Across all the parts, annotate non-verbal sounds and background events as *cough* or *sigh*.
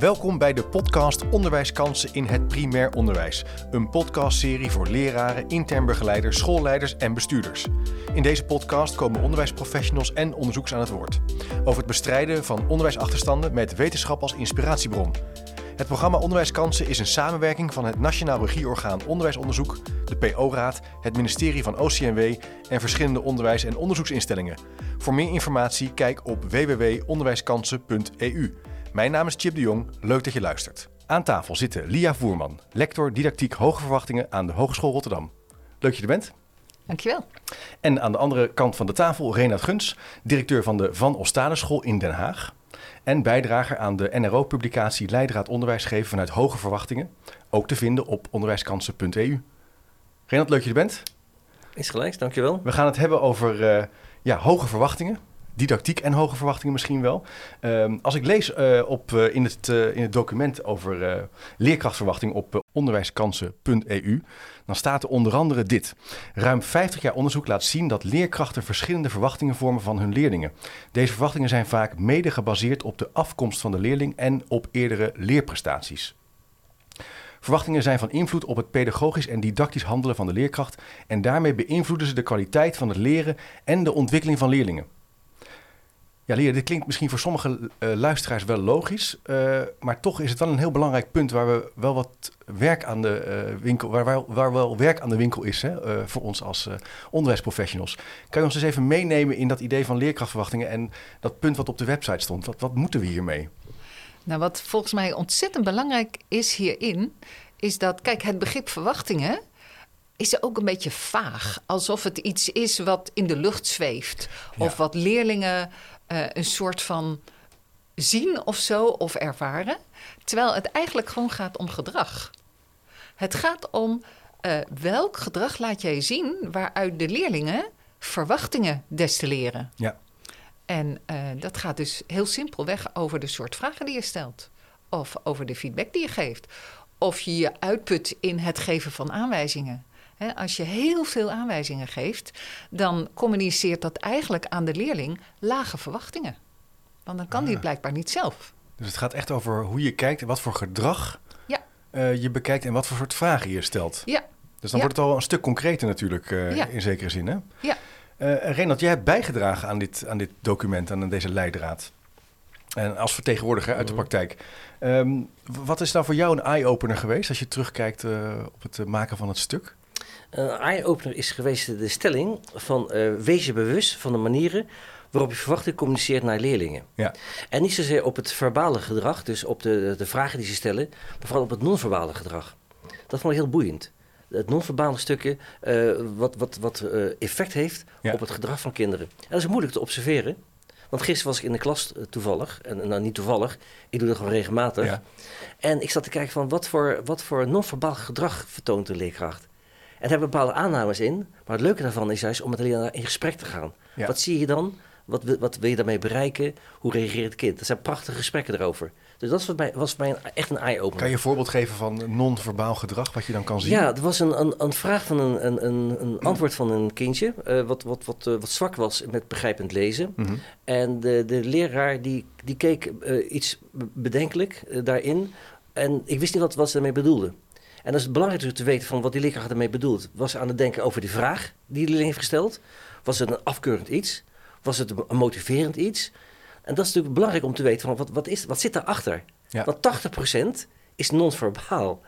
Welkom bij de podcast Onderwijskansen in het primair onderwijs. Een podcastserie voor leraren, intern begeleiders, schoolleiders en bestuurders. In deze podcast komen onderwijsprofessionals en onderzoeks aan het woord. Over het bestrijden van onderwijsachterstanden met wetenschap als inspiratiebron. Het programma Onderwijskansen is een samenwerking van het Nationaal Regieorgaan Onderwijsonderzoek, de PO-raad, het ministerie van OCMW en verschillende onderwijs- en onderzoeksinstellingen. Voor meer informatie kijk op www.onderwijskansen.eu. Mijn naam is Chip de Jong, leuk dat je luistert. Aan tafel zitten Lia Voerman, lector didactiek hoge verwachtingen aan de Hogeschool Rotterdam. Leuk dat je er bent. Dankjewel. En aan de andere kant van de tafel Renat Guns, directeur van de Van Ostadensschool in Den Haag. En bijdrager aan de NRO-publicatie Leidraad Onderwijs geven vanuit hoge verwachtingen. Ook te vinden op onderwijskansen.eu. Renat, leuk dat je er bent. Is gelijk, dankjewel. We gaan het hebben over uh, ja, hoge verwachtingen didactiek en hoge verwachtingen misschien wel. Um, als ik lees uh, op, uh, in, het, uh, in het document over leerkrachtverwachting op onderwijskansen.eu, dan staat er onder andere dit. Ruim 50 jaar onderzoek laat zien dat leerkrachten verschillende verwachtingen vormen van hun leerlingen. Deze verwachtingen zijn vaak mede gebaseerd op de afkomst van de leerling en op eerdere leerprestaties. Verwachtingen zijn van invloed op het pedagogisch en didactisch handelen van de leerkracht en daarmee beïnvloeden ze de kwaliteit van het leren en de ontwikkeling van leerlingen. Ja, Lia, dit klinkt misschien voor sommige uh, luisteraars wel logisch, uh, maar toch is het wel een heel belangrijk punt waar we wel wat werk aan de uh, winkel, waar, waar, waar, wel werk aan de winkel is hè, voor ons als onderwijsprofessionals. Kan je ons eens even meenemen in dat idee van leerkrachtverwachtingen en dat punt wat op de website stond? Wat, wat moeten we hiermee? Nou, wat volgens mij ontzettend belangrijk is hierin, is dat, kijk, het begrip verwachtingen is ook een beetje vaag. Alsof het iets is wat in de lucht zweeft. Ja. Of wat leerlingen uh, een soort van zien of zo, of ervaren. Terwijl het eigenlijk gewoon gaat om gedrag. Het gaat om uh, welk gedrag laat jij zien waaruit de leerlingen verwachtingen destilleren. Ja. En uh, dat gaat dus heel simpelweg over de soort vragen die je stelt. Of over de feedback die je geeft. Of je je uitput in het geven van aanwijzingen. He, als je heel veel aanwijzingen geeft, dan communiceert dat eigenlijk aan de leerling lage verwachtingen. Want dan kan ah. die het blijkbaar niet zelf. Dus het gaat echt over hoe je kijkt en wat voor gedrag ja. uh, je bekijkt en wat voor soort vragen je stelt. Ja. Dus dan ja. wordt het al een stuk concreter natuurlijk, uh, ja. in zekere zin. Hè? Ja. Uh, Renat, jij hebt bijgedragen aan dit, aan dit document, aan deze leidraad. En als vertegenwoordiger uit de praktijk. Um, wat is nou voor jou een eye-opener geweest als je terugkijkt op het maken van het stuk? Een eye-opener is geweest de stelling van uh, wees je bewust van de manieren waarop je verwachting communiceert naar leerlingen. Ja. En niet zozeer op het verbale gedrag, dus op de, de vragen die ze stellen, maar vooral op het non-verbale gedrag. Dat vond ik heel boeiend. Het non-verbale stukje uh, wat, wat, wat uh, effect heeft ja. op het gedrag van kinderen. En dat is moeilijk te observeren. Want gisteren was ik in de klas toevallig, en nou niet toevallig, ik doe dat gewoon regelmatig. Ja. En ik zat te kijken van wat voor, wat voor non-verbaal gedrag vertoont de leerkracht. En er hebben bepaalde aannames in. Maar het leuke daarvan is juist om met de leraar in gesprek te gaan. Ja. Wat zie je dan? Wat, wat wil je daarmee bereiken? Hoe reageert het kind? Dat zijn prachtige gesprekken erover. Dus dat was voor mij, was voor mij een, echt een eye-opener. Kan je een voorbeeld geven van non-verbaal gedrag, wat je dan kan zien? Ja, er was een, een, een vraag van een, een, een, een antwoord van een kindje... Uh, wat, wat, wat, uh, wat zwak was met begrijpend lezen. Mm -hmm. En de, de leraar die, die keek uh, iets bedenkelijk daarin... En ik wist niet wat, wat ze daarmee bedoelde. En dat is belangrijk dus te weten van wat die leerkracht ermee bedoelt. Was ze aan het denken over die vraag die de leerling heeft gesteld? Was het een afkeurend iets? Was het een motiverend iets? En dat is natuurlijk belangrijk om te weten van wat, wat, is, wat zit daarachter? Ja. Want 80% is non-verbaal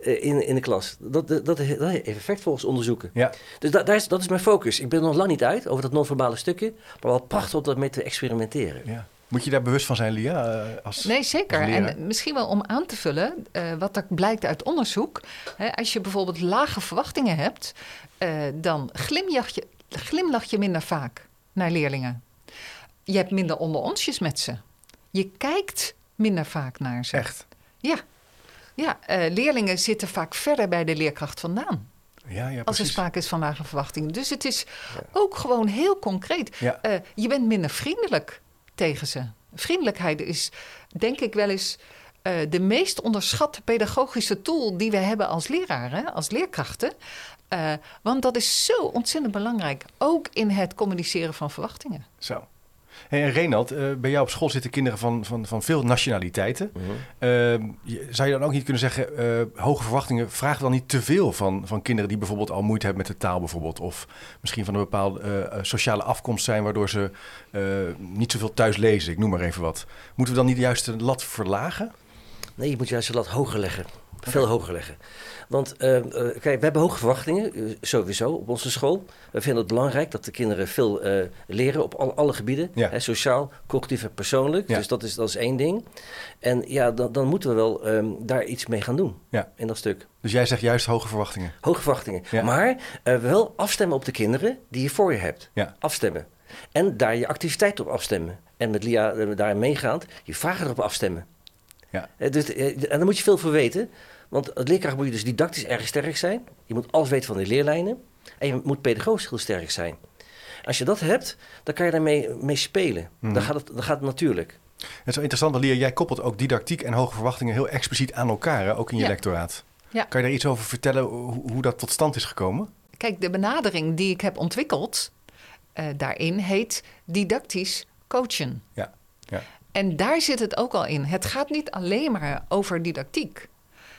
uh, in, in de klas. Dat, dat, dat heeft effect volgens onderzoeken. Ja. Dus da, daar is, dat is mijn focus. Ik ben nog lang niet uit over dat non-verbale stukje. Maar wel prachtig om dat mee te experimenteren. Ja. Moet je daar bewust van zijn, Lia? Als, nee, zeker. En misschien wel om aan te vullen, uh, wat er blijkt uit onderzoek. Hè, als je bijvoorbeeld lage verwachtingen hebt, uh, dan glimlach je, glimlach je minder vaak naar leerlingen. Je hebt minder onder onsjes met ze. Je kijkt minder vaak naar ze. Echt? Ja. Ja, uh, leerlingen zitten vaak verder bij de leerkracht vandaan. Ja, ja, als er sprake is van lage verwachtingen. Dus het is ja. ook gewoon heel concreet. Uh, je bent minder vriendelijk tegen ze. Vriendelijkheid is, denk ik wel eens, uh, de meest onderschatte pedagogische tool die we hebben als leraren, als leerkrachten. Uh, want dat is zo ontzettend belangrijk, ook in het communiceren van verwachtingen. Zo. Hey, en Renald, eh, bij jou op school zitten kinderen van, van, van veel nationaliteiten. Mhm. Ehm, zou je dan ook niet kunnen zeggen, eh, hoge verwachtingen vragen dan niet te veel van, van kinderen die bijvoorbeeld al moeite hebben met de taal bijvoorbeeld, of misschien van een bepaalde eh, sociale afkomst zijn, waardoor ze niet zoveel thuis lezen, ik noem maar even wat. Moeten we dan niet juist de lat verlagen? Nee, je moet juist de lat hoger leggen. Veel hoger leggen. Want eh, eh, kijk, we hebben hoge verwachtingen, eh, sowieso, op onze school. We vinden het belangrijk dat de kinderen veel leren op alle, alle gebieden. Ja. Hè, sociaal, cognitief en persoonlijk. Ja. Dus dat is, dat is één ding. En ja, dan, dan moeten we wel ehm, daar iets mee gaan doen. Ja. In dat stuk. Dus jij zegt juist hoge verwachtingen. Hoge verwachtingen. Maar wel afstemmen op de kinderen die je voor je hebt. Afstemmen. En daar je activiteit op afstemmen. En met Lia daarin meegaand, je vragen erop afstemmen. Ja. Eh, dus, eh, en daar moet je veel voor weten. Want als leerkracht moet je dus didactisch erg sterk zijn. Je moet alles weten van de leerlijnen. En je moet pedagogisch heel sterk zijn. Als je dat hebt, dan kan je daarmee mee spelen. Mhm. Dan, gaat het, dan gaat het natuurlijk. Het is wel interessant, want Lia, jij koppelt ook didactiek en hoge verwachtingen heel expliciet aan elkaar, hè, ook in je Ja. lectoraat. Ja. Kan je daar iets over vertellen, hoe, hoe dat tot stand is gekomen? Kijk, de benadering die ik heb ontwikkeld eh, daarin heet didactisch coachen. Ja, ja. En daar zit het ook al in. Het gaat niet alleen maar over didactiek.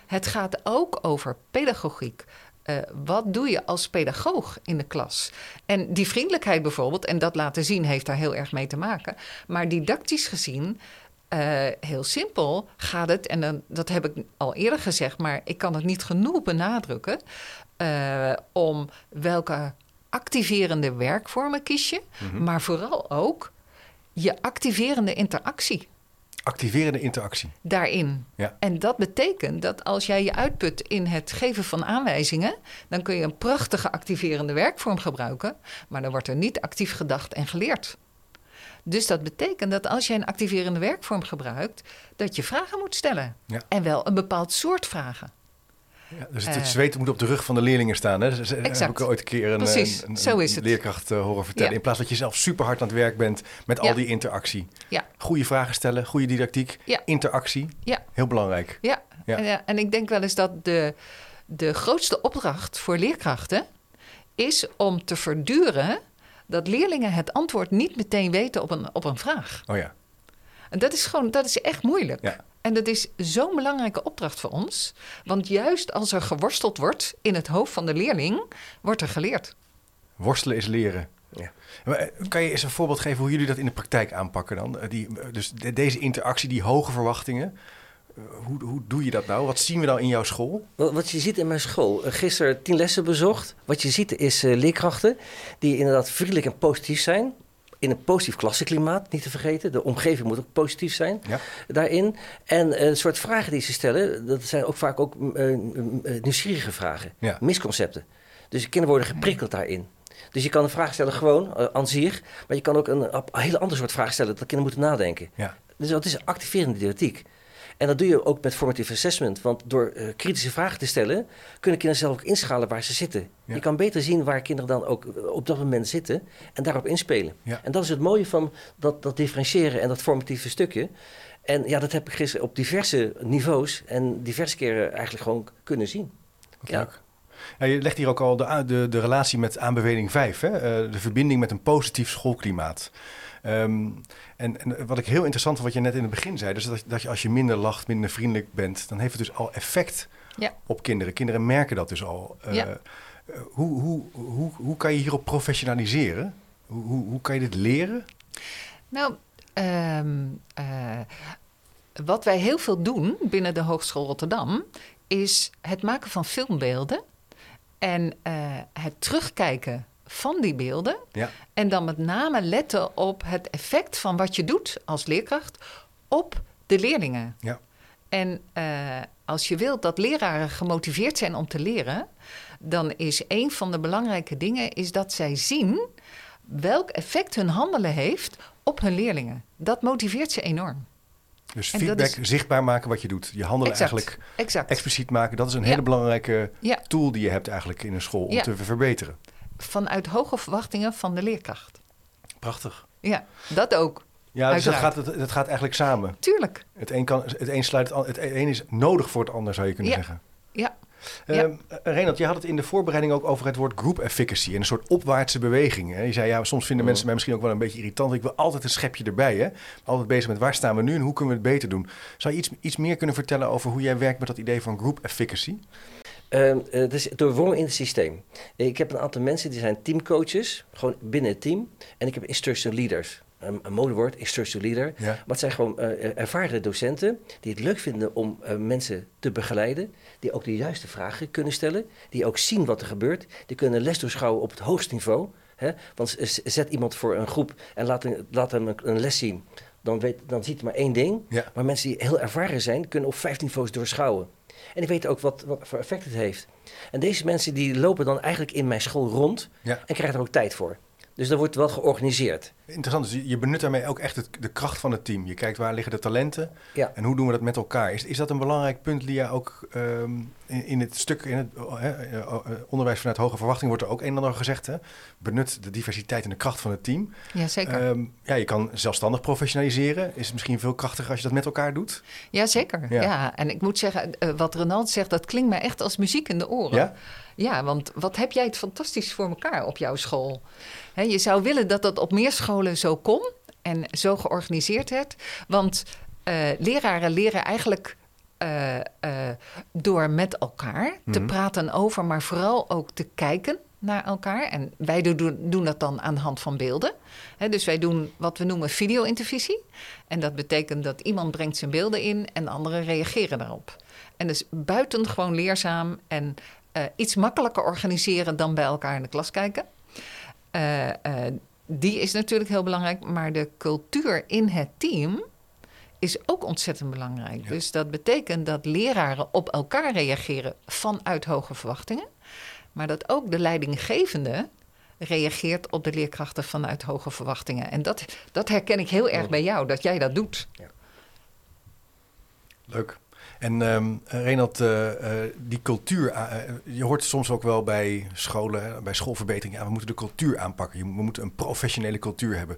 Het gaat ook over pedagogiek. Eh, wat doe je als pedagoog in de klas? En die vriendelijkheid bijvoorbeeld, en dat laten zien, heeft daar heel erg mee te maken. Maar didactisch gezien, eh, heel simpel gaat het, en dan, dat heb ik al eerder gezegd, maar ik kan het niet genoeg benadrukken, eh, om welke activerende werkvormen kies je, Mhm. maar vooral ook je activerende interactie Activerende interactie. daarin. Ja. En dat betekent dat als jij je uitput in het geven van aanwijzingen, dan kun je een prachtige activerende werkvorm gebruiken, maar dan wordt er niet actief gedacht en geleerd. Dus dat betekent dat als jij een activerende werkvorm gebruikt, dat je vragen moet stellen. Ja. En wel een bepaald soort vragen. Ja, dus het, het Eh. zweet moet op de rug van de leerlingen staan. Hè? Heb ik ooit een keer een, Precies, een, een- zo is een het. leerkracht eh, horen vertellen. Ja. In plaats dat je zelf super hard aan het werk bent met al die interactie. Ja. Goede vragen stellen, goede didactiek, interactie. Ja. Heel belangrijk. Ja, Ja. En, ja, en ik denk wel eens dat de, de grootste opdracht voor leerkrachten is om te verduren dat leerlingen het antwoord niet meteen weten op een, op een vraag. Oh ja. En dat is gewoon, dat is echt moeilijk. Ja. En dat is zo'n belangrijke opdracht voor ons. Want juist als er geworsteld wordt in het hoofd van de leerling, wordt er geleerd. Worstelen is leren. Ja. Eh, kan je eens een voorbeeld geven hoe jullie dat in de praktijk aanpakken dan? Eh, Die, eh, dus de- deze interactie, die hoge verwachtingen. Hoe, hoe doe je dat nou? Wat zien we nou in jouw school? Wat, wat je ziet in mijn school, gisteren tien lessen bezocht. Wat je ziet is leerkrachten die inderdaad vriendelijk en positief zijn. In een positief klassenklimaat, niet te vergeten. De omgeving moet ook positief zijn Ja. daarin. En een soort vragen die ze stellen, dat zijn ook vaak ook eh, eh, nieuwsgierige vragen. Ja. Misconcepten. Dus de kinderen worden geprikkeld daarin. Dus je kan een vraag stellen gewoon, aan zich. Maar je kan ook een, een hele ander soort vraag stellen, dat kinderen moeten nadenken. Ja. Dus dat is activerende didactiek. En dat doe je ook met formative assessment. Want door eh, kritische vragen te stellen, kunnen kinderen zelf ook inschalen waar ze zitten. Ja. Je kan beter zien waar kinderen dan ook eh, op dat moment zitten en daarop inspelen. Ja. En dat is het mooie van dat, dat differentiëren en dat formatieve stukje. En ja, dat heb ik gisteren op diverse niveaus en diverse keren eigenlijk gewoon kunnen zien. Wat Ja. leuk. Ja, je legt hier ook al de, de, de relatie met aanbeveling 5, hè? Eh, de verbinding met een positief schoolklimaat. Ehm, en, en wat ik heel interessant vond, wat je net in het begin zei, dus dat, dat je als je minder lacht, minder vriendelijk bent, dan heeft het dus al effect Ja. op kinderen. Kinderen merken dat dus al. Eh, Ja. eh, hoe, hoe, hoe, hoe kan je hierop professionaliseren? Hoe, hoe, hoe kan je dit leren? Nou, ehm, eh, wat wij heel veel doen binnen de Hogeschool Rotterdam is het maken van filmbeelden en het terugkijken van die beelden. Ja. En dan met name letten op het effect van wat je doet als leerkracht op de leerlingen. Ja. En eh, als je wilt dat leraren gemotiveerd zijn om te leren, dan is een van de belangrijke dingen is dat zij zien welk effect hun handelen heeft op hun leerlingen. Dat motiveert ze enorm. Dus En feedback, is- zichtbaar maken wat je doet. Je handelen Exact. eigenlijk Exact. expliciet maken. Dat is een Ja. hele belangrijke Ja. tool die je hebt eigenlijk in een school om Ja. te verbeteren. Vanuit hoge verwachtingen van de leerkracht. Prachtig. Ja, dat ook. Ja, dus dat gaat, dat gaat eigenlijk samen. Tuurlijk. Het een, kan, het een sluit het, het een is nodig voor het ander, zou je kunnen Ja. zeggen. Ja. Ja. Ehm, eh, Renald, je had het in de voorbereiding ook over het woord group efficacy en een soort opwaartse beweging. Hè? Je zei, ja, soms vinden Mm. mensen mij misschien ook wel een beetje irritant. Ik wil altijd een schepje erbij. Hè? Altijd bezig met waar staan we nu en hoe kunnen we het beter doen. Zou je iets, iets meer kunnen vertellen over hoe jij werkt met dat idee van group efficacy? Eh, het is doorwrongen in het systeem. Ik heb een aantal mensen die zijn teamcoaches, gewoon binnen het team. En ik heb instructional leaders. Een, een modewoord, instructional leader. Ja. Maar het zijn gewoon eh, ervaren docenten die het leuk vinden om eh, mensen te begeleiden. Die ook de juiste vragen kunnen stellen. Die ook zien wat er gebeurt. Die kunnen les doorschouwen op het hoogste niveau. Hè? Want zet iemand voor een groep en laat, hem- laat hem een, een les zien. Dan, weet, dan ziet hij maar één ding. Ja. Maar mensen die heel ervaren zijn, kunnen op vijf niveaus doorschouwen. En die weten ook wat, wat voor effect het heeft. En deze mensen die lopen dan eigenlijk in mijn school rond Ja. en krijgen er ook tijd voor. Dus dat wordt wel georganiseerd. Interessant, dus je- benut daarmee ook echt het, de kracht van het team. Je kijkt waar liggen de talenten Ja. en hoe doen we dat met elkaar. Is, is dat een belangrijk punt, Lia, ook ehm, in, in het stuk in het hè, eh, eh, onderwijs vanuit hoge verwachting wordt er ook een en ander gezegd. Hè? Benut de diversiteit en de kracht van het team. Jazeker. Ehm, ja, je kan zelfstandig professionaliseren. Is het misschien veel krachtiger als je dat met elkaar doet? Ja. ja. En ik moet zeggen, eh, wat Renald zegt, dat klinkt mij echt als muziek in de oren. Ja? Ja, want wat heb jij het fantastisch voor elkaar op jouw school? Je zou willen dat dat op meer scholen zo kon en zo georganiseerd werd. Want eh, leraren leren eigenlijk eh, eh, door met elkaar te Mhm. praten over, maar vooral ook te kijken naar elkaar. En wij doen, doen dat dan aan de hand van beelden. Dus wij doen wat we noemen video-intervisie. En dat betekent dat iemand brengt zijn beelden in en anderen reageren daarop. En dus buitengewoon leerzaam en iets makkelijker organiseren dan bij elkaar in de klas kijken. Die is natuurlijk heel belangrijk, maar de cultuur in het team is ook ontzettend belangrijk. Ja. Dus dat betekent dat leraren op elkaar reageren vanuit hoge verwachtingen, maar dat ook de leidinggevende reageert op de leerkrachten vanuit hoge verwachtingen. En dat, dat herken ik heel erg bij jou, dat jij dat doet. Leuk. En Renald, eh, die cultuur, eh, je hoort soms ook wel bij scholen, bij schoolverbetering, ja, we moeten de cultuur aanpakken. Je- We moeten een professionele cultuur hebben.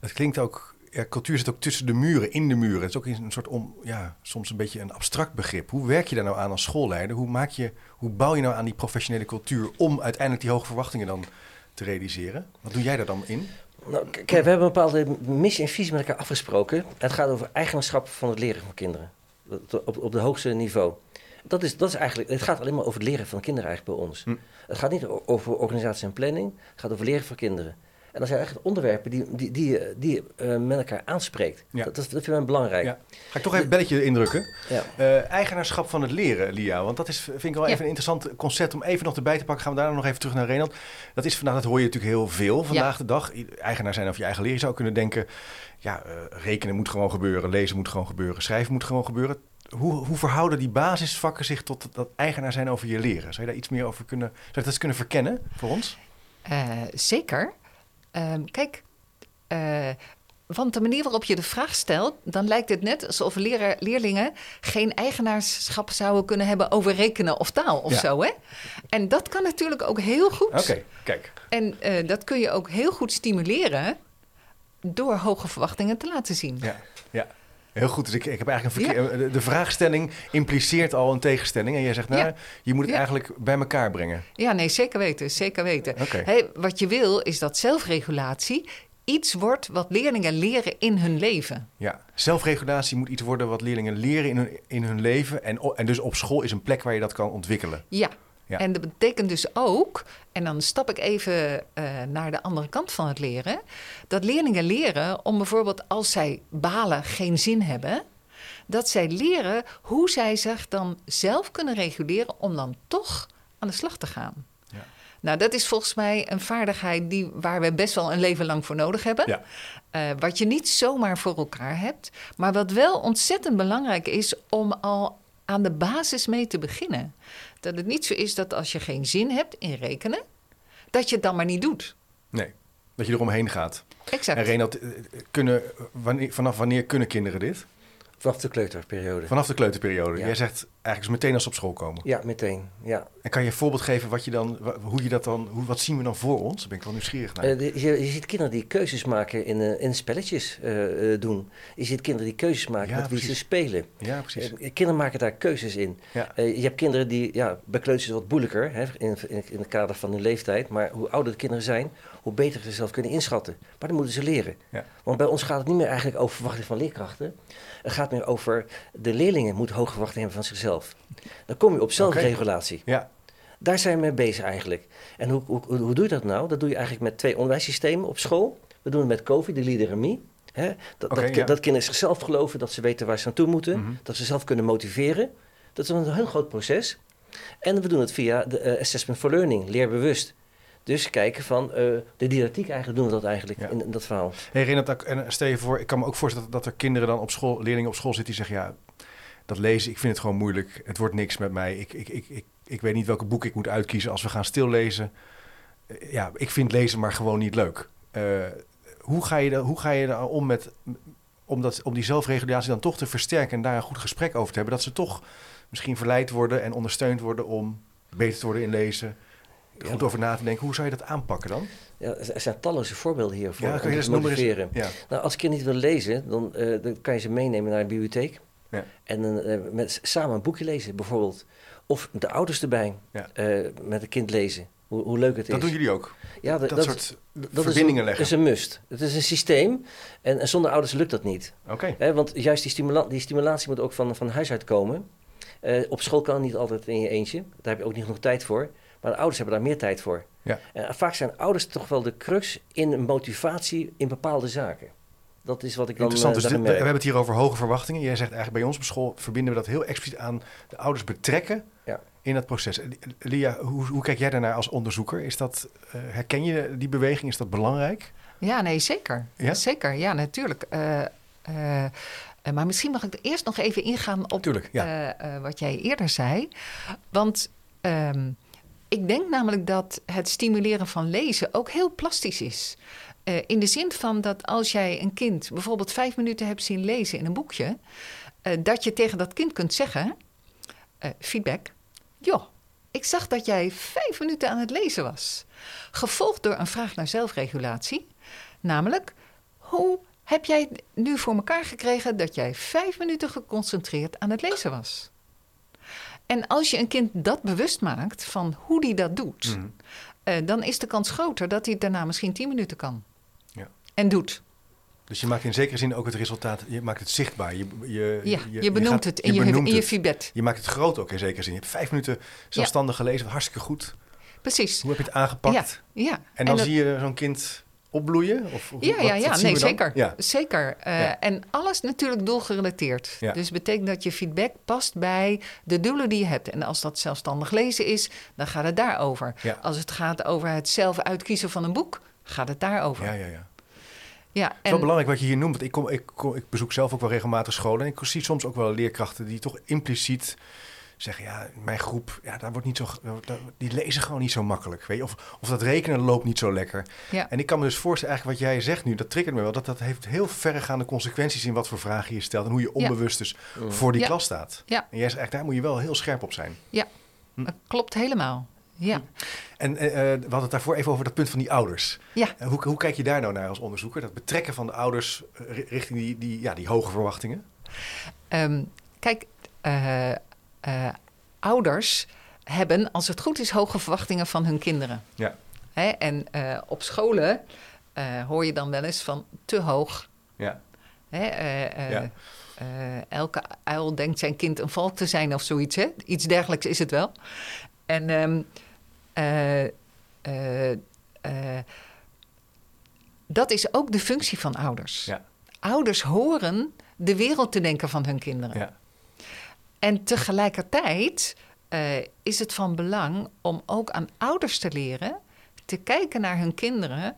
Dat klinkt ook, cultuur zit ook tussen de muren, in de muren. Het is ook een soort, om, ja, soms een beetje een abstract begrip. Hoe werk je daar nou aan als schoolleider? Hoe, maak je, hoe bouw je nou aan die professionele cultuur om uiteindelijk die hoge verwachtingen dan te realiseren? Wat doe jij daar dan in? Nou, kijk, we hebben een bepaalde missie en visie met elkaar afgesproken. Het gaat over eigenaarschap van het leren van kinderen. Op, op het hoogste niveau. Dat is, dat is eigenlijk, het gaat alleen maar over het leren van kinderen eigenlijk bij ons. Hm. Het gaat niet over organisatie en planning. Het gaat over leren van kinderen. En dat zijn eigenlijk onderwerpen die, die, die, je- die eh, met elkaar aanspreekt. Ja. Dat, dat, dat vind ik belangrijk. Ja. Ga ik toch even een belletje indrukken? Ja. Eh, eigenaarschap van het leren, Lia. Want dat is, vind ik wel Ja. even een interessant concept om even nog erbij te pakken. Gaan we daarna nog even terug naar Renald. Dat is vandaag, dat hoor je natuurlijk heel veel vandaag de dag. Eigenaar zijn over je eigen leren. Je zou kunnen denken, ja, eh, rekenen moet gewoon gebeuren, lezen moet gewoon gebeuren, schrijven moet gewoon gebeuren. Hoe, hoe verhouden die basisvakken zich tot dat eigenaar zijn over je leren? Zou je daar iets meer over kunnen, zou je dat eens kunnen verkennen voor ons? Eh, zeker. Ehm, kijk, eh, want de manier waarop je de vraag stelt, dan lijkt het net alsof leraar, leerlingen geen eigenaarschap zouden kunnen hebben over rekenen of taal of Ja. zo. Hè? En dat kan natuurlijk ook heel goed. Oké, kijk. En eh, dat kun je ook heel goed stimuleren door hoge verwachtingen te laten zien. Ja, ja. Heel goed. Dus ik, ik heb eigenlijk een verkeer, de, de vraagstelling impliceert al een tegenstelling. En jij zegt, nou, Ja. je moet het Ja. eigenlijk bij elkaar brengen. Ja, nee, zeker weten, zeker weten. Wat je wil is dat zelfregulatie iets wordt wat leerlingen leren in hun leven. Ja, zelfregulatie moet iets worden wat leerlingen leren in hun, in hun leven. En, en dus op school is een plek waar je dat kan ontwikkelen. Ja. Ja. En dat betekent dus ook, en dan stap ik even eh, naar de andere kant van het leren, dat leerlingen leren om bijvoorbeeld als zij balen geen zin hebben, dat zij leren hoe zij zich dan zelf kunnen reguleren om dan toch aan de slag te gaan. Ja. Nou, dat is volgens mij een vaardigheid die, waar we best wel een leven lang voor nodig hebben. Ja. Eh, wat je niet zomaar voor elkaar hebt, maar wat wel ontzettend belangrijk is om al aan de basis mee te beginnen. Dat het niet zo is dat als je geen zin hebt in rekenen, dat je het dan maar niet doet. Nee, dat je eromheen gaat. Exact. En Renald, eh, kunnen, wanneer, vanaf wanneer kunnen kinderen dit? Vanaf de kleuterperiode. Vanaf de kleuterperiode. Ja. Jij zegt Eigenlijk meteen als ze op school komen. Ja, meteen. Ja. En kan je een voorbeeld geven wat je dan, hoe je dat dan, hoe, wat zien we dan voor ons? Daar ben ik wel nieuwsgierig naar. Eh, de- je, je ziet kinderen die keuzes maken in, eh, in spelletjes eh, doen. Je ziet kinderen die keuzes maken Ja, met wie ze spelen. ja, precies. Kinderen maken daar keuzes in. Ja. Je hebt kinderen die, ja, bij kleuters wat moeilijker hè, in, in, in het kader van hun leeftijd. Maar hoe ouder de kinderen zijn, hoe beter ze zelf kunnen inschatten. Maar dan moeten ze leren. Ja. Want bij ons gaat het niet meer eigenlijk over verwachting van leerkrachten. Het gaat meer over de leerlingen moeten hoge verwachtingen hebben van zichzelf. Dan kom je op zelfregulatie. Ja, Daar zijn we mee bezig eigenlijk. En hoe, hoe, hoe doe je dat nou? Dat doe je eigenlijk met twee onderwijssystemen op school. We doen het met COVID, de leaderemie. Hè? Dat, dat, ja. dat kinderen zichzelf geloven, dat ze weten waar ze naartoe moeten. Mhm. Dat ze zelf kunnen motiveren. Dat is een heel groot proces. En we doen het via de eh, Assessment for Learning, leerbewust. Dus kijken van eh, de didactiek eigenlijk, doen we dat eigenlijk Ja. in, in dat verhaal. Hey Renat, en stel je voor, ik kan me ook voorstellen dat, dat er kinderen dan op school, leerlingen op school zitten die zeggen, ja, dat lezen, ik vind het gewoon moeilijk. Het wordt niks met mij. Ik, ik, ik, ik, ik weet niet welke boek ik moet uitkiezen als we gaan stillezen. Eh, Ja, ik vind lezen maar gewoon niet leuk. Eh, hoe ga je, da- hoe ga je daar om met, om, dat, om die zelfregulatie dan toch te versterken en daar een goed gesprek over te hebben? Dat ze toch misschien verleid worden en ondersteund worden om beter te worden in lezen. Er goed Ja. over na te denken. Hoe zou je dat aanpakken dan? Ja, er er zijn talloze voorbeelden hiervoor Ja, kan je. Ja. Nou, als kinderen niet willen lezen, dan, eh, dan kan je ze meenemen naar een bibliotheek. Ja. En eh, met, samen een boekje lezen, bijvoorbeeld. Of de ouders erbij Ja. eh, met een kind lezen. Hoe, hoe leuk het Dat is. doen jullie ook. ja, Dat, soort dat verbindingen is een, leggen. is een must. Het is een systeem. En, en zonder ouders lukt dat niet. Oké. Want juist die, stimula die stimulatie moet ook van, van huis uit komen. Eh, op school kan het niet altijd in je eentje. Daar heb je ook niet genoeg tijd voor. Maar de ouders hebben daar meer tijd voor. Ja. En vaak zijn ouders toch wel de crux in een motivatie in bepaalde zaken. Dat is wat ik dan Interessant. Dus dit- we hebben het hier over hoge verwachtingen. Jij zegt eigenlijk bij ons op school verbinden we dat heel expliciet aan de ouders betrekken Ja. in dat proces. Lia, hoe, hoe kijk jij daarnaar als onderzoeker? Is dat, eh, herken je die beweging? Is dat belangrijk? Ja, nee, zeker. Ja? Zeker, ja, natuurlijk. Eh, eh, maar misschien mag ik er eerst nog even ingaan op Tuurlijk, ja. eh, eh, wat jij eerder zei. Want ehm, ik denk namelijk dat het stimuleren van lezen ook heel plastisch is. Eh, in de zin van dat als jij een kind bijvoorbeeld vijf minuten hebt zien lezen in een boekje, eh, dat je tegen dat kind kunt zeggen: eh, feedback. Joh, ik zag dat jij vijf minuten aan het lezen was. Gevolgd door een vraag naar zelfregulatie. Namelijk, hoe heb jij nu voor elkaar gekregen dat jij vijf minuten geconcentreerd aan het lezen was? En als je een kind dat bewust maakt van hoe die dat doet, Mhm. dan is de kans groter dat hij het daarna misschien tien minuten kan. En doet. Dus je maakt in zekere zin ook het resultaat, je maakt het zichtbaar. Je, je, Ja, je, benoemt gaat- het in je, benoemt in je feedback. Je maakt het groot ook in zekere zin. Je hebt vijf minuten zelfstandig gelezen, hartstikke goed. Precies. Hoe heb je het aangepakt? Ja. En dan dat- zie je zo'n kind opbloeien? Of, Ja, wat- ja, ja, nee, zeker. Ja. zeker. Eh, Ja. En alles natuurlijk doelgerelateerd. Ja. Dus betekent dat je feedback past bij de doelen die je hebt. En als dat zelfstandig lezen is, dan gaat het daarover. Ja. Als het gaat over het zelf uitkiezen van een boek, gaat het daarover. Ja, ja, ja. Ja, Het is en, wel belangrijk wat je hier noemt. Want ik, kom, ik, kom- ik bezoek zelf ook wel regelmatig scholen. En ik zie soms ook wel leerkrachten die toch impliciet zeggen... ja, mijn groep, ja, daar wordt niet zo, die lezen gewoon niet zo makkelijk. Weet je? Of, of dat rekenen loopt niet zo lekker. ja. En ik kan me dus voorstellen, eigenlijk wat jij zegt nu... dat triggert me wel, dat dat heeft heel verregaande consequenties... in wat voor vragen je stelt en hoe je onbewust dus Mm. voor die Ja. klas staat. Ja. En jij zegt eigenlijk, daar moet je wel heel scherp op zijn. dat klopt helemaal. Ja, En eh, we hadden het daarvoor even over dat punt van die ouders. ja. Hoe, hoe kijk je daar nou naar als onderzoeker? Dat betrekken van de ouders eh, ri- richting die, die, ja, die hoge verwachtingen? Ehm, kijk, ouders hebben, als het goed is, hoge verwachtingen van hun kinderen. Ja. Hè? En op scholen hoor je dan wel eens van te hoog. Ja. Hè? Ja. elke uil denkt zijn kind een valk te zijn of zoiets. Hè? Iets dergelijks is het wel. En ehm, eh, eh, eh, dat is ook de functie van ouders. Ja. Ouders horen de wereld te denken van hun kinderen. Ja. En tegelijkertijd eh, is het van belang om ook aan ouders te leren te kijken naar hun kinderen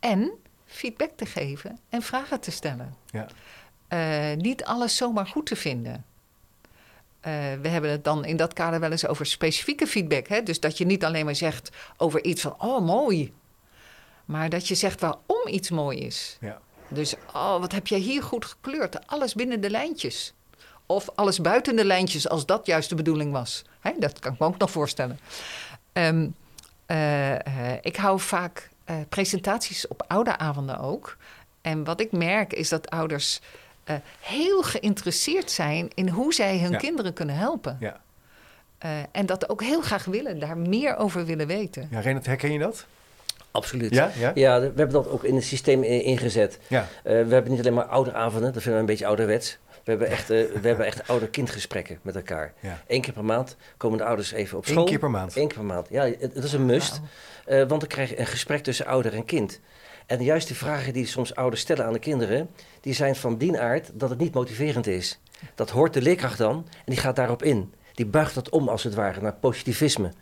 en feedback te geven en vragen te stellen. Ja. Eh, niet alles zomaar goed te vinden. Eh, we hebben het dan in dat kader wel eens over specifieke feedback. Hè? Dus dat je niet alleen maar zegt over iets van, oh mooi. Maar dat je zegt waarom iets mooi is. Ja. Dus, oh, wat heb jij hier goed gekleurd? Alles binnen de lijntjes. Of alles buiten de lijntjes, als dat juist de bedoeling was. Hè, dat kan ik me ook nog voorstellen. Ehm, eh, eh, ik hou vaak presentaties op ouderavonden ook. En wat ik merk is dat ouders eh, heel geïnteresseerd zijn in hoe zij hun Ja. kinderen kunnen helpen. Ja. Eh, en dat ook heel graag willen, daar meer over willen weten. Ja, Renat, herken je dat? Absoluut. Ja? Ja? Ja, we hebben dat ook in het systeem ingezet. Ja. Eh, we hebben niet alleen maar ouderavonden, dat vinden we een beetje ouderwets. We hebben echt, eh, we hebben echt ouder-kindgesprekken met elkaar. Ja. Eén keer per maand komen de ouders even op Eén school. keer per maand. Eén keer per maand. Ja, het, het is een must. Eh, want dan krijg je een gesprek tussen ouder en kind. En juist die vragen die soms ouders stellen aan de kinderen, die zijn van die aard dat het niet motiverend is. Dat hoort de leerkracht dan en die gaat daarop in. Die buigt dat om als het ware naar positivisme.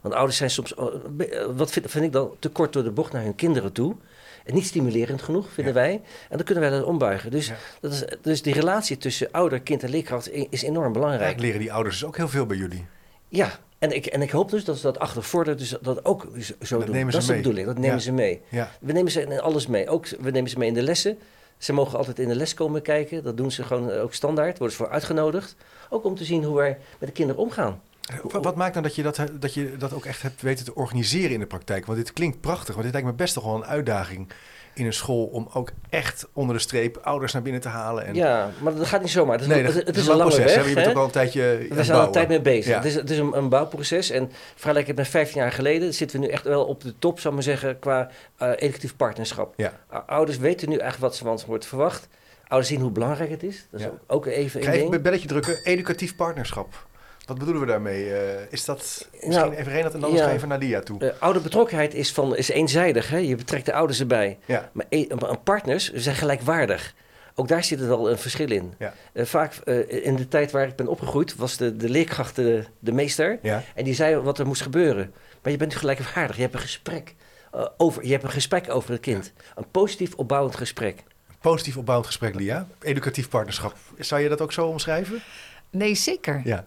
Want ouders zijn soms, eh, eh, wat vind, vind ik dan, te kort door de bocht naar hun kinderen toe. En niet stimulerend genoeg, vinden wij. En dan kunnen wij dat ombuigen. Dus, Ja. dat is, dus die relatie tussen ouder, kind en leerkracht is enorm belangrijk. Eigenlijk leren die ouders dus ook heel veel bij jullie. Ja, en ik, en ik hoop dus dat ze dat achtervorderen, dus dat ook zo Dat doen. nemen ze dat is de mee. bedoeling, dat nemen Ja. ze mee. Ja. We nemen ze in alles mee. Ook, we nemen ze mee in de lessen. Ze mogen altijd in de les komen kijken. Dat doen ze gewoon eh, ook standaard. Worden ze voor uitgenodigd. Ook om te zien hoe wij met de kinderen omgaan. Wat, wat maakt nou dat je dat, dat je dat ook echt hebt weten te organiseren in de praktijk? Want dit klinkt prachtig, want dit lijkt me best toch wel een uitdaging in een school om ook echt onder de streep ouders naar binnen te halen. En... Ja, maar dat gaat niet zomaar. Het is, nee, dat, het is is een lange proces. hè? weg. Je bent hè? ook al een tijdje We zijn al een tijd mee bezig. Ja. Het is, het is een, een bouwproces. En vergelijking met 15 jaar geleden zitten we nu echt wel op de top, zou ik maar zeggen, qua eh, educatief partnerschap. Ja. Ouders weten nu eigenlijk wat ze van ons wordt verwacht. Ouders zien hoe belangrijk het is. Dat is Ja. ook even Ik een ding. een belletje drukken. Educatief partnerschap. Wat bedoelen we daarmee? Eh, is dat misschien Nou, even Renat en dan anders ja. even naar Lia toe? Uh, ouderbetrokkenheid is, van, is eenzijdig. Hè? Je betrekt de ouders erbij. ja. Maar, e- maar partners zijn gelijkwaardig. Ook daar zit er wel een verschil in. Ja. Eh, vaak eh, in de tijd waar ik ben opgegroeid, was de, de leerkracht de, de meester. Ja. En die zei wat er moest gebeuren. Maar je bent gelijkwaardig. Je hebt een gesprek, eh, over, je hebt een gesprek over het kind. Een positief opbouwend gesprek. Positief opbouwend gesprek, Lia. Educatief partnerschap. Zou je dat ook zo omschrijven? Nee, zeker. Ja.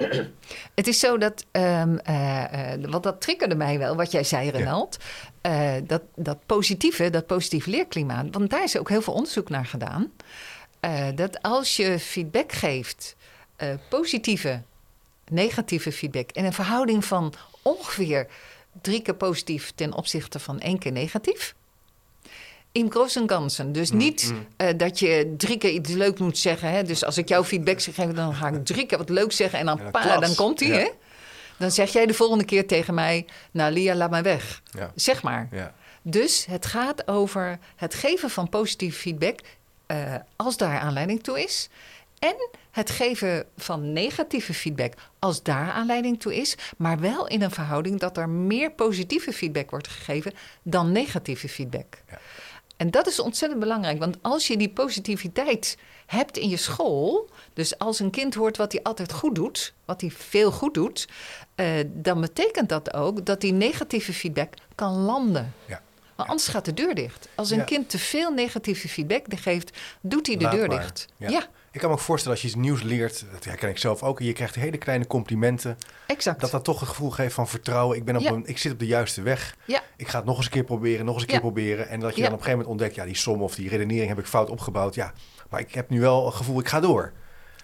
*clears throat* Het is zo dat, ehm, eh, eh, want dat triggerde mij wel, wat jij zei, Renald. Eh, dat, dat positieve, dat positief leerklimaat. Want daar is ook heel veel onderzoek naar gedaan. Dat als je feedback geeft, positieve, negatieve feedback, in een verhouding van ongeveer drie keer positief ten opzichte van één keer negatief. In en ganzen. Dus niet eh, dat je drie keer iets leuk moet zeggen. Hè? Dus als ik jou feedback zeg, dan ga ik drie keer wat leuk zeggen. En dan, Ja, pa, klas. dan komt hij. Ja. hè? Dan zeg jij de volgende keer tegen mij... Nou, Lia, laat mij weg. Ja. Zeg maar. Ja. Dus het gaat over het geven van positieve feedback... eh, als daar aanleiding toe is. En het geven van negatieve feedback als daar aanleiding toe is. Maar wel in een verhouding dat er meer positieve feedback wordt gegeven... dan negatieve feedback. Ja. En dat is ontzettend belangrijk, want als je die positiviteit hebt in je school, dus als een kind hoort wat hij altijd goed doet, wat hij veel goed doet, eh, dan betekent dat ook dat die negatieve feedback kan landen. Ja. Maar anders gaat de deur dicht. Als een Ja. kind te veel negatieve feedback geeft, doet hij de Laat deur maar. dicht. Ja. Ja. Ik kan me ook voorstellen als je iets nieuws leert, dat herken ik zelf ook, en je krijgt hele kleine complimenten, exact. dat dat toch een gevoel geeft van vertrouwen. Ik, ben op Ja. een, ik zit op de juiste weg. Ja. Ik ga het nog eens een keer proberen, nog eens een keer Ja. proberen. En dat je dan op een gegeven moment ontdekt, ja, die som of die redenering heb ik fout opgebouwd. Ja, maar ik heb nu wel een gevoel, ik ga door.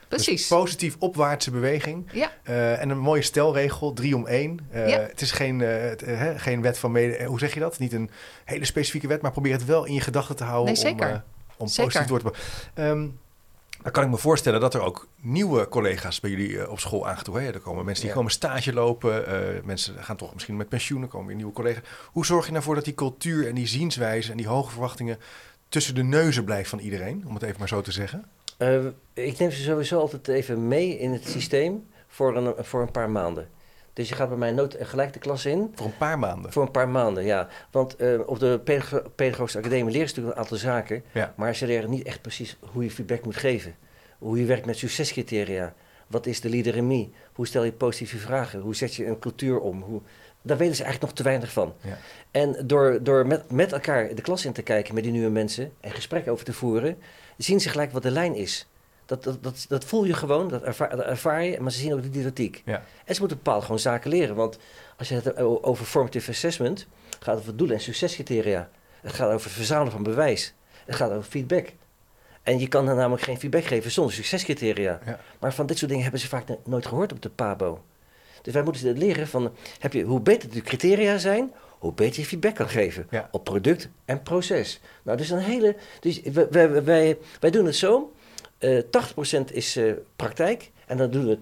Precies. Dus positief opwaartse beweging. ja, Eh, en een mooie stelregel, drie om één. Eh, Ja. Het is geen, eh, het, hè, geen wet van mede... Hoe zeg je dat? Niet een hele specifieke wet, maar probeer het wel in je gedachten te houden Nee, om, om positief door te... Ehm, dan kan ik me voorstellen dat er ook nieuwe collega's bij jullie eh, op school aangetrokken. Er komen mensen die Ja. komen stage lopen. eh, mensen gaan toch misschien met pensioen, er komen weer nieuwe collega's. Hoe zorg je ervoor dat die cultuur en die zienswijze en die hoge verwachtingen tussen de neuzen blijft van iedereen? Om het even maar zo te zeggen. Eh, ik neem ze sowieso altijd even mee in het systeem voor een, voor een paar maanden. Dus je gaat bij mij nooit gelijk de klas in. Voor een paar maanden. Voor een paar maanden, ja. Want eh, op de pedago- Pedagogische Academie leren ze natuurlijk een aantal zaken. Ja. Maar ze leren niet echt precies hoe je feedback moet geven. Hoe je werkt met succescriteria. Wat is de leader in me? Hoe stel je positieve vragen? Hoe zet je een cultuur om? Hoe... Daar weten ze eigenlijk nog te weinig van. Ja. En door, door met, met elkaar de klas in te kijken met die nieuwe mensen en gesprekken over te voeren, zien ze gelijk wat de lijn is. Dat, dat, dat, dat voel je gewoon, dat ervaar, dat ervaar je, maar ze zien ook de didactiek. Ja. En ze moeten bepaald gewoon zaken leren. Want als je het over formative assessment, gaat het over doelen en succescriteria. Het gaat over het verzamelen van bewijs. Het gaat over feedback. En je kan er namelijk geen feedback geven zonder succescriteria. Ja. Maar van dit soort dingen hebben ze vaak no- nooit gehoord op de PABO. Dus wij moeten ze leren van, heb je, hoe beter de criteria zijn, hoe beter je feedback kan geven Ja. op product en proces. Nou, dus een hele, dus wij, wij, wij, wij doen het zo, eh 80% is eh, praktijk en dan doen we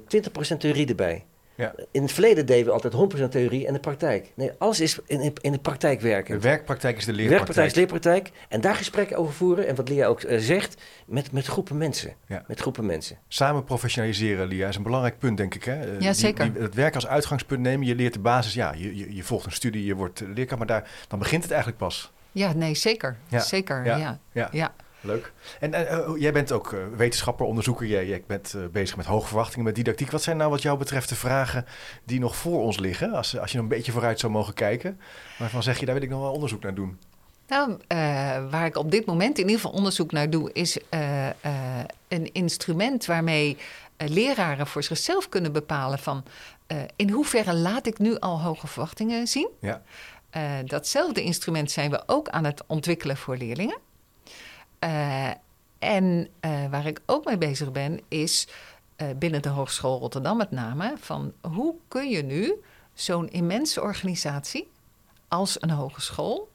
20% theorie erbij. Ja. In het verleden deden we altijd 100% theorie en de praktijk. Nee, alles is in, in, in de praktijk werken. De werkpraktijk is de Werkpraktijk leerpraktijk. is leerpraktijk. En daar gesprekken over voeren. En wat Lia ook eh, zegt, met, met groepen mensen. Ja. Met groepen mensen. Samen professionaliseren, Lia, is een belangrijk punt, denk ik. Hè? Eh, Ja, zeker. Die, het werk als uitgangspunt nemen, je leert de basis. Ja, je, je, je volgt een studie, je wordt eh, leerkracht, maar daar, dan begint het eigenlijk pas. Ja, nee, zeker. Ja. Zeker, Ja. ja. Ja, ja. Leuk. En eh, eh, jij bent ook eh, wetenschapper, onderzoeker. Jij, jij bent bezig met hoge verwachtingen, met didactiek. Wat zijn nou wat jou betreft de vragen die nog voor ons liggen? Als, als je nog een beetje vooruit zou mogen kijken. Waarvan zeg je, daar wil ik nog wel onderzoek naar doen. Nou, waar ik op dit moment in ieder geval onderzoek naar doe, is een instrument waarmee leraren voor zichzelf kunnen bepalen van in hoeverre laat ik nu al hoge verwachtingen zien. Ja. Datzelfde instrument zijn we ook aan het ontwikkelen voor leerlingen. Eh, en eh, waar ik ook mee bezig ben, is eh, binnen de Hogeschool Rotterdam met name, van hoe kun je nu zo'n immense organisatie als een hogeschool,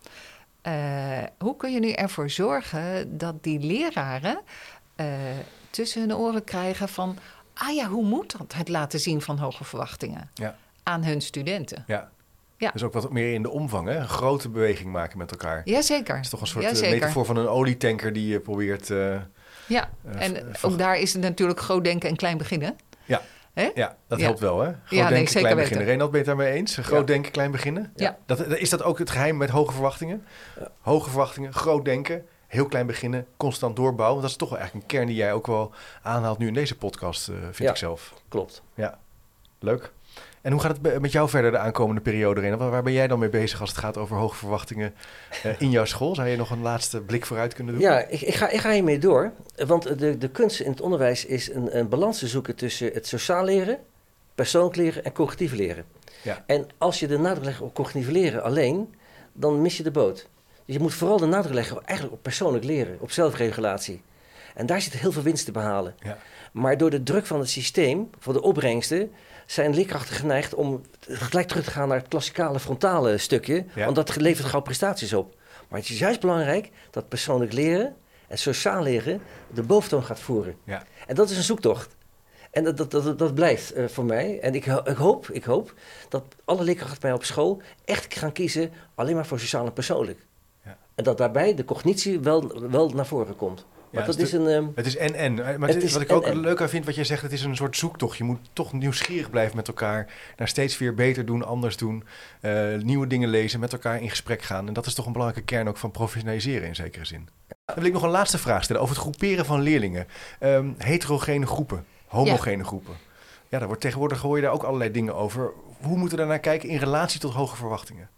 hoe kun je nu ervoor zorgen dat die leraren tussen hun oren krijgen van, ah ja, hoe moet dat, het laten zien van hoge verwachtingen Ja. aan hun studenten? Ja. Ja. Dus ook wat meer in de omvang, hè? een grote beweging maken met elkaar. Jazeker. Het is toch een soort Ja, eh, zeker. metafoor van een olietanker die je probeert... eh, Ja, Eh, en ook daar is het natuurlijk groot denken en klein beginnen. Ja. Hè? Ja, dat Ja. helpt wel, hè? Groot nee, denken, zeker klein weten. beginnen. Renald, ben je het daarmee eens? Groot Ja. denken, klein beginnen? Ja. Dat, is dat ook het geheim met hoge verwachtingen? Ja. Hoge verwachtingen, groot denken, heel klein beginnen, constant doorbouwen. Want dat is toch wel eigenlijk een kern die jij ook wel aanhaalt nu in deze podcast, eh, vind Ja. ik zelf. Klopt. Leuk. En hoe gaat het met jou verder de aankomende periode, Renald? Waar, ben jij dan mee bezig als het gaat over hoge verwachtingen eh, *laughs* in jouw school? Zou je nog een laatste blik vooruit kunnen doen? Ja, ik, ik, ga, ik ga hiermee door. Want de, de kunst in het onderwijs is een, een balans te zoeken tussen het sociaal leren, persoonlijk leren en cognitief leren. Ja. En als je de nadruk legt op cognitief leren alleen, dan mis je de boot. Dus je moet vooral de nadruk leggen eigenlijk op persoonlijk leren, op zelfregulatie. En daar zit heel veel winst te behalen. Ja. Maar door de druk van het systeem, voor de opbrengsten, zijn leerkrachten geneigd om gelijk terug te gaan naar het klassikale frontale stukje. Ja. Want dat levert gauw prestaties op. Maar het is juist belangrijk dat persoonlijk leren en sociaal leren de boventoon gaat voeren. Ja. En dat is een zoektocht. En dat, dat, dat, dat blijft eh, voor mij. En ik, ik, hoop, ik hoop dat alle leerkrachten bij mij op school echt gaan kiezen alleen maar voor sociaal en persoonlijk. Ja. En dat daarbij de cognitie wel, wel naar voren komt. Maar Ja, dat is een... ehm, Het is en-en. Maar Het is, wat ik ook en-en. leuk aan vind, wat jij zegt, het is een soort zoektocht. Je moet toch nieuwsgierig blijven met elkaar. Naar steeds weer beter doen, anders doen. eh, nieuwe dingen lezen, met elkaar in gesprek gaan. En dat is toch een belangrijke kern ook van professionaliseren in zekere zin. Dan wil ik nog een laatste vraag stellen over het groeperen van leerlingen. Ehm, heterogene groepen, homogene groepen. Ja, daar wordt tegenwoordig hoor je daar ook allerlei dingen over. Hoe moeten we daarnaar kijken in relatie tot hoge verwachtingen?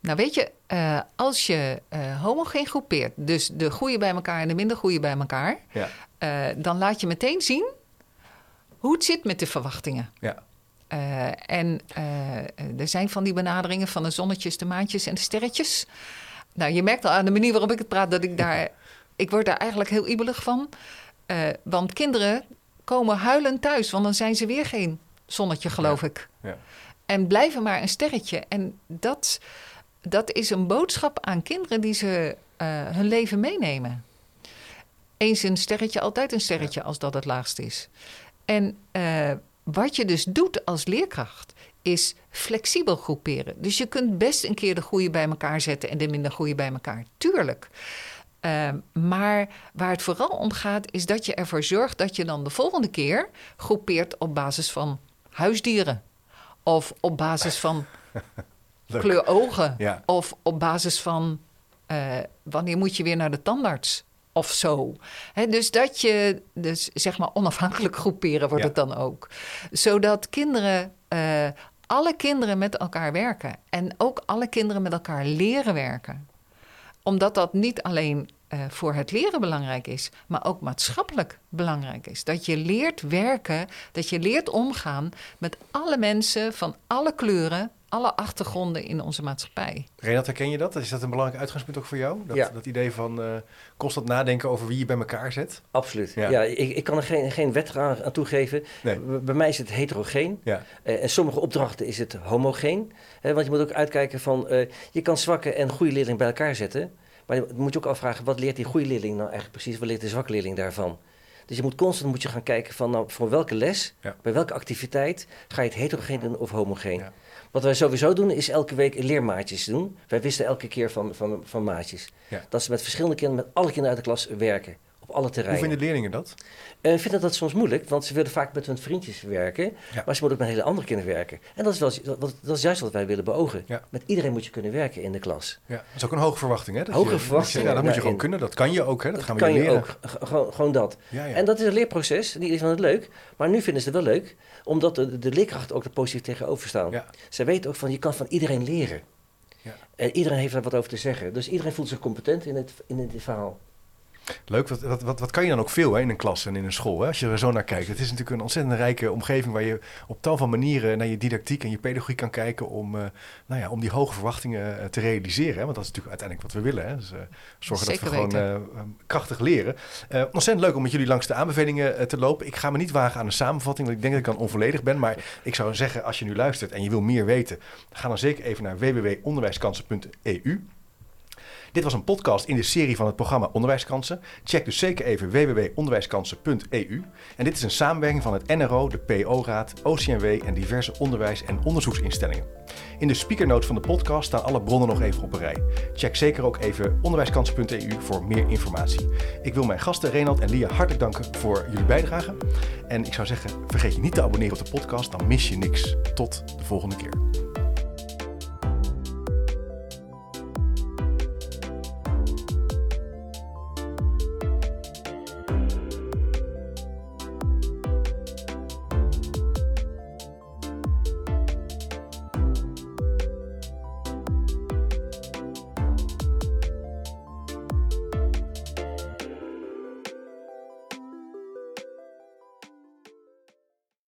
Nou weet je, eh, als je eh homogeen groepeert, dus de goede bij elkaar en de minder goede bij elkaar, Ja, eh, dan laat je meteen zien hoe het zit met de verwachtingen. ja, en er zijn van die benaderingen van de zonnetjes, de maantjes en de sterretjes. Nou, je merkt al aan de manier waarop ik het praat dat ik *laughs* daar... ik word daar eigenlijk heel ibelig van. Want kinderen komen huilend thuis, want dan zijn ze weer geen zonnetje, geloof ik. ja. En blijven maar een sterretje. En dat, dat is een boodschap aan kinderen die ze eh, hun leven meenemen. Eens een sterretje, altijd een sterretje, als dat het laagst is. En eh, wat je dus doet als leerkracht, is flexibel groeperen. Dus je kunt best een keer de goede bij elkaar zetten en de minder goede bij elkaar. Tuurlijk. Eh, maar waar het vooral om gaat, is dat je ervoor zorgt dat je dan de volgende keer groepeert op basis van huisdieren. Of op basis van. *laughs* kleur ogen. Ja. Of op basis van eh, wanneer moet je weer naar de tandarts. Of zo. Dus dat je, dus zeg maar onafhankelijk groeperen wordt Ja. het dan ook. Zodat kinderen, eh, alle kinderen met elkaar werken. En ook alle kinderen met elkaar leren werken. Omdat dat niet alleen eh, voor het leren belangrijk is, maar ook maatschappelijk belangrijk is. Dat je leert werken, dat je leert omgaan met alle mensen van alle kleuren, alle achtergronden in onze maatschappij. Renat, herken je dat? Is dat een belangrijk uitgangspunt ook voor jou? Dat, Ja. dat idee van uh, constant nadenken over wie je bij elkaar zet? Absoluut. Ja. Ja, ik, ik kan er geen, geen wet aan, aan toegeven. Nee. Bij mij is het heterogeen. Ja. Eh, en sommige opdrachten is het homogeen. Hè, want je moet ook uitkijken van... eh, je kan zwakke en goede leerling bij elkaar zetten. Maar je moet je ook afvragen... wat leert die goede leerling nou eigenlijk precies? Wat leert de zwakke leerling daarvan? Dus je moet constant moet je gaan kijken van... Nou, voor welke les, Ja. bij welke activiteit... ga je het heterogeen doen of homogeen? Ja. Wat wij sowieso doen, is elke week leermaatjes doen. Wij wisten elke keer van, van, van maatjes. Ja. Dat ze met verschillende kinderen, met alle kinderen uit de klas werken. Op alle Hoe terreinen. vinden leerlingen dat? En ik vind dat soms moeilijk, want ze willen vaak met hun vriendjes werken. Ja. Maar ze moeten ook met hele andere kinderen werken. En dat is, wel, dat, dat is juist wat wij willen beogen. Ja. Met iedereen moet je kunnen werken in de klas. Ja. Dat is ook een hoge verwachting, hè? Dat Hoge je- verwachting, Ja, dat moet je gewoon in- kunnen. Dat kan je ook, hè? Dat, gaan we kan je leren. ook. Gewoon, gewoon dat. Ja. En dat is een leerproces. Niet iedereen vindt het leuk. Maar nu vinden ze het wel leuk. Omdat de, de leerkrachten ook er positief tegenover staan. Ze weten ook van, je kan van iedereen leren. Ja. En iedereen heeft er wat over te zeggen. Dus iedereen voelt zich competent in het, in het verhaal. Leuk, wat, wat, wat, wat kan je dan ook veel hè, in een klas en in een school, hè, als je er zo naar kijkt. Het is natuurlijk een ontzettend rijke omgeving waar je op tal van manieren naar je didactiek en je pedagogie kan kijken om, eh, nou ja, om die hoge verwachtingen eh, te realiseren. Hè, want dat is natuurlijk uiteindelijk wat we willen. Hè. Dus, eh, zorgen Zeker dat we gewoon weten. eh, eh, krachtig leren. Ontzettend leuk om met jullie langs de aanbevelingen te lopen. Ik ga me niet wagen aan een samenvatting, want ik denk dat ik dan onvolledig ben. Maar ik zou zeggen, als je nu luistert en je wil meer weten, ga dan zeker even naar www.onderwijskansen.eu. Dit was een podcast in de serie van het programma Onderwijskansen. Check dus zeker even www.onderwijskansen.eu. En dit is een samenwerking van het NRO, de PO-raad, OCMW en diverse onderwijs- en onderzoeksinstellingen. In de speakernotes van de podcast staan alle bronnen nog even op een rij. Check zeker ook even onderwijskansen.eu voor meer informatie. Ik wil mijn gasten Renald en Lia hartelijk danken voor jullie bijdrage. En ik zou zeggen, vergeet je niet te abonneren op de podcast, dan mis je niks. Tot de volgende keer.